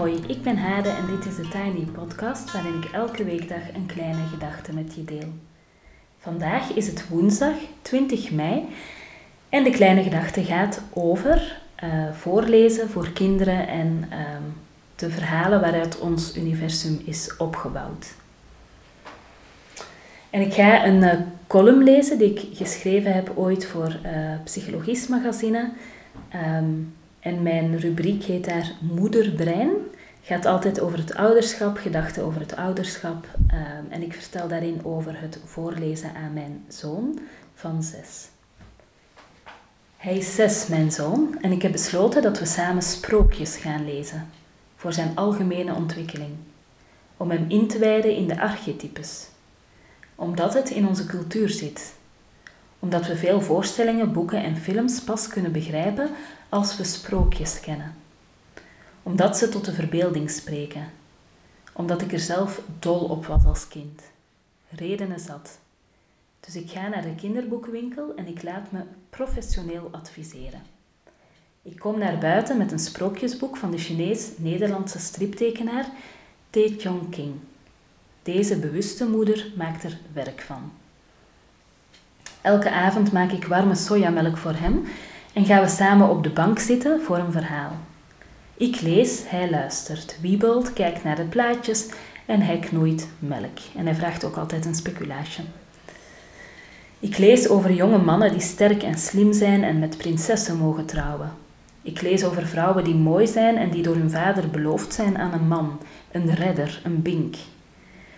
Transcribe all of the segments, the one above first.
Hoi, ik ben Hade en dit is de Tiny Podcast waarin ik elke weekdag een kleine gedachte met je deel. Vandaag is het woensdag 20 mei en de kleine gedachte gaat over uh, voorlezen voor kinderen en uh, de verhalen waaruit ons universum is opgebouwd. En ik ga een uh, column lezen die ik geschreven heb ooit voor uh, Psychologisch Magazine. Um, en mijn rubriek heet daar Moederbrein. Gaat altijd over het ouderschap, gedachten over het ouderschap. Um, en ik vertel daarin over het voorlezen aan mijn zoon van zes. Hij is zes, mijn zoon, en ik heb besloten dat we samen sprookjes gaan lezen. Voor zijn algemene ontwikkeling. Om hem in te wijden in de archetypes. Omdat het in onze cultuur zit. Omdat we veel voorstellingen, boeken en films pas kunnen begrijpen als we sprookjes kennen. Omdat ze tot de verbeelding spreken. Omdat ik er zelf dol op was als kind. Redenen zat. Dus ik ga naar de kinderboekenwinkel en ik laat me professioneel adviseren. Ik kom naar buiten met een sprookjesboek van de Chinees-Nederlandse striptekenaar Tae Chong King. Deze bewuste moeder maakt er werk van. Elke avond maak ik warme sojamelk voor hem en gaan we samen op de bank zitten voor een verhaal. Ik lees, hij luistert, wiebelt, kijkt naar de plaatjes en hij knoeit melk. En hij vraagt ook altijd een speculatie. Ik lees over jonge mannen die sterk en slim zijn en met prinsessen mogen trouwen. Ik lees over vrouwen die mooi zijn en die door hun vader beloofd zijn aan een man, een redder, een bink.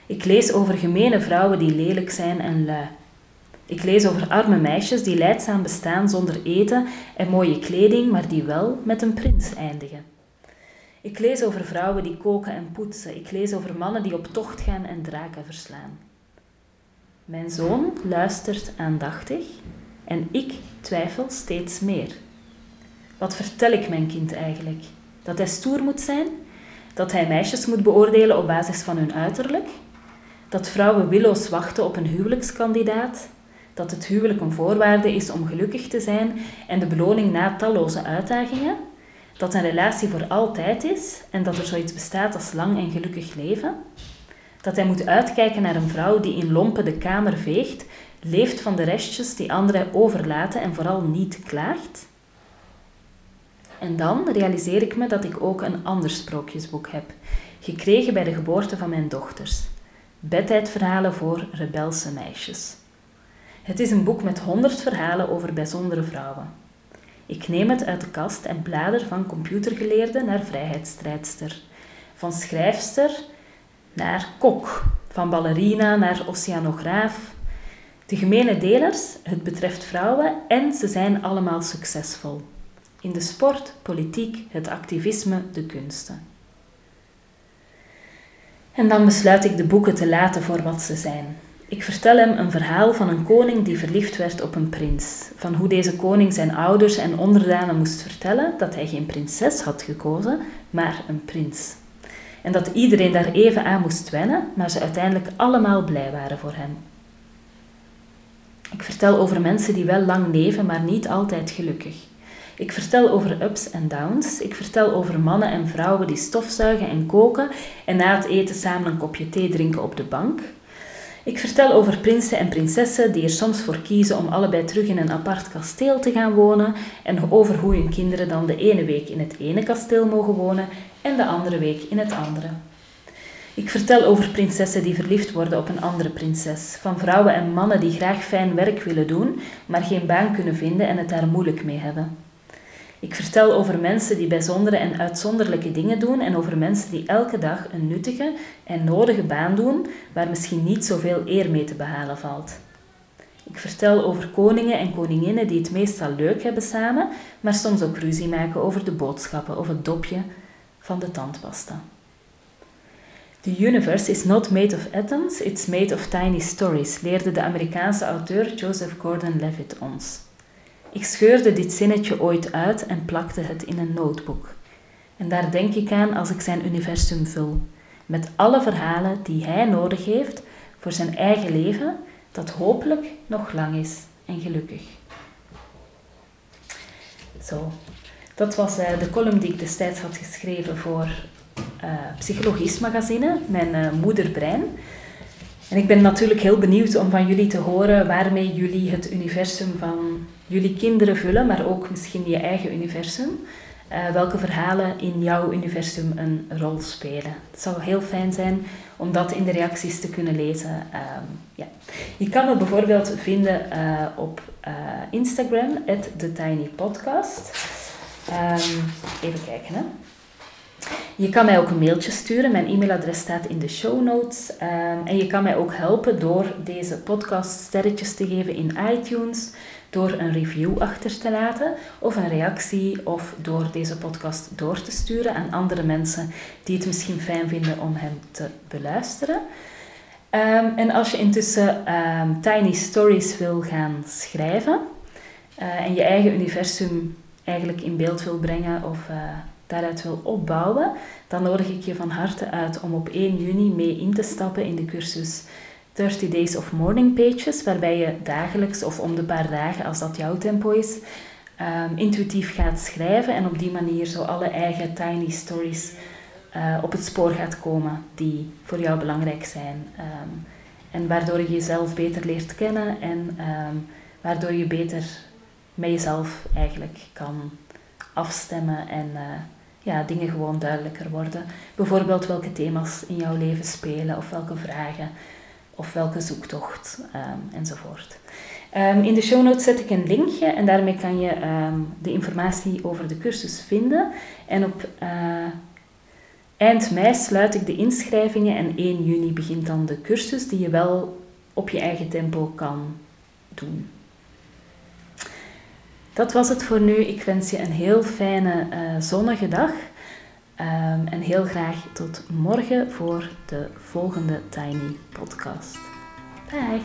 Ik lees over gemene vrouwen die lelijk zijn en lui. Ik lees over arme meisjes die leidzaam bestaan zonder eten en mooie kleding, maar die wel met een prins eindigen. Ik lees over vrouwen die koken en poetsen. Ik lees over mannen die op tocht gaan en draken verslaan. Mijn zoon luistert aandachtig en ik twijfel steeds meer. Wat vertel ik mijn kind eigenlijk? Dat hij stoer moet zijn? Dat hij meisjes moet beoordelen op basis van hun uiterlijk? Dat vrouwen willoos wachten op een huwelijkskandidaat? Dat het huwelijk een voorwaarde is om gelukkig te zijn en de beloning na talloze uitdagingen? Dat een relatie voor altijd is en dat er zoiets bestaat als lang en gelukkig leven? Dat hij moet uitkijken naar een vrouw die in lompen de kamer veegt, leeft van de restjes die anderen overlaten en vooral niet klaagt? En dan realiseer ik me dat ik ook een ander sprookjesboek heb, gekregen bij de geboorte van mijn dochters. Bedtijdverhalen voor rebelse meisjes. Het is een boek met honderd verhalen over bijzondere vrouwen. Ik neem het uit de kast en blader van computergeleerde naar vrijheidsstrijdster, van schrijfster naar kok, van ballerina naar oceanograaf. De gemene delers, het betreft vrouwen en ze zijn allemaal succesvol. In de sport, politiek, het activisme, de kunsten. En dan besluit ik de boeken te laten voor wat ze zijn. Ik vertel hem een verhaal van een koning die verliefd werd op een prins. Van hoe deze koning zijn ouders en onderdanen moest vertellen dat hij geen prinses had gekozen, maar een prins. En dat iedereen daar even aan moest wennen, maar ze uiteindelijk allemaal blij waren voor hem. Ik vertel over mensen die wel lang leven, maar niet altijd gelukkig. Ik vertel over ups en downs. Ik vertel over mannen en vrouwen die stofzuigen en koken en na het eten samen een kopje thee drinken op de bank. Ik vertel over prinsen en prinsessen die er soms voor kiezen om allebei terug in een apart kasteel te gaan wonen en over hoe hun kinderen dan de ene week in het ene kasteel mogen wonen en de andere week in het andere. Ik vertel over prinsessen die verliefd worden op een andere prinses, van vrouwen en mannen die graag fijn werk willen doen, maar geen baan kunnen vinden en het daar moeilijk mee hebben. Ik vertel over mensen die bijzondere en uitzonderlijke dingen doen en over mensen die elke dag een nuttige en nodige baan doen waar misschien niet zoveel eer mee te behalen valt. Ik vertel over koningen en koninginnen die het meestal leuk hebben samen, maar soms ook ruzie maken over de boodschappen of het dopje van de tandpasta. The universe is not made of atoms, it's made of tiny stories, leerde de Amerikaanse auteur Joseph Gordon-Levitt ons. Ik scheurde dit zinnetje ooit uit en plakte het in een notebook. En daar denk ik aan als ik zijn universum vul, met alle verhalen die hij nodig heeft voor zijn eigen leven, dat hopelijk nog lang is en gelukkig. Zo, dat was uh, de column die ik destijds had geschreven voor uh, Magazine, mijn uh, moederbrein. En ik ben natuurlijk heel benieuwd om van jullie te horen waarmee jullie het universum van jullie kinderen vullen, maar ook misschien je eigen universum. Uh, welke verhalen in jouw universum een rol spelen. Het zou heel fijn zijn om dat in de reacties te kunnen lezen. Um, ja. Je kan me bijvoorbeeld vinden uh, op uh, Instagram, TheTinyPodcast. Um, even kijken. Hè. Je kan mij ook een mailtje sturen. Mijn e-mailadres staat in de show notes. Um, en je kan mij ook helpen door deze podcast sterretjes te geven in iTunes door een review achter te laten of een reactie of door deze podcast door te sturen aan andere mensen die het misschien fijn vinden om hem te beluisteren. Um, en als je intussen um, tiny stories wil gaan schrijven uh, en je eigen universum eigenlijk in beeld wil brengen of uh, daaruit wil opbouwen, dan nodig ik je van harte uit om op 1 juni mee in te stappen in de cursus 30 Days of Morning Pages, waarbij je dagelijks of om de paar dagen, als dat jouw tempo is, um, intuïtief gaat schrijven en op die manier zo alle eigen tiny stories uh, op het spoor gaat komen die voor jou belangrijk zijn. Um, en waardoor je jezelf beter leert kennen en um, waardoor je beter met jezelf eigenlijk kan afstemmen en uh, ja, dingen gewoon duidelijker worden. Bijvoorbeeld welke thema's in jouw leven spelen of welke vragen of welke zoektocht um, enzovoort. Um, in de show notes zet ik een linkje en daarmee kan je um, de informatie over de cursus vinden. En op uh, eind mei sluit ik de inschrijvingen en 1 juni begint dan de cursus die je wel op je eigen tempo kan doen. Dat was het voor nu. Ik wens je een heel fijne uh, zonnige dag. Um, en heel graag tot morgen voor de volgende Tiny Podcast. Bye!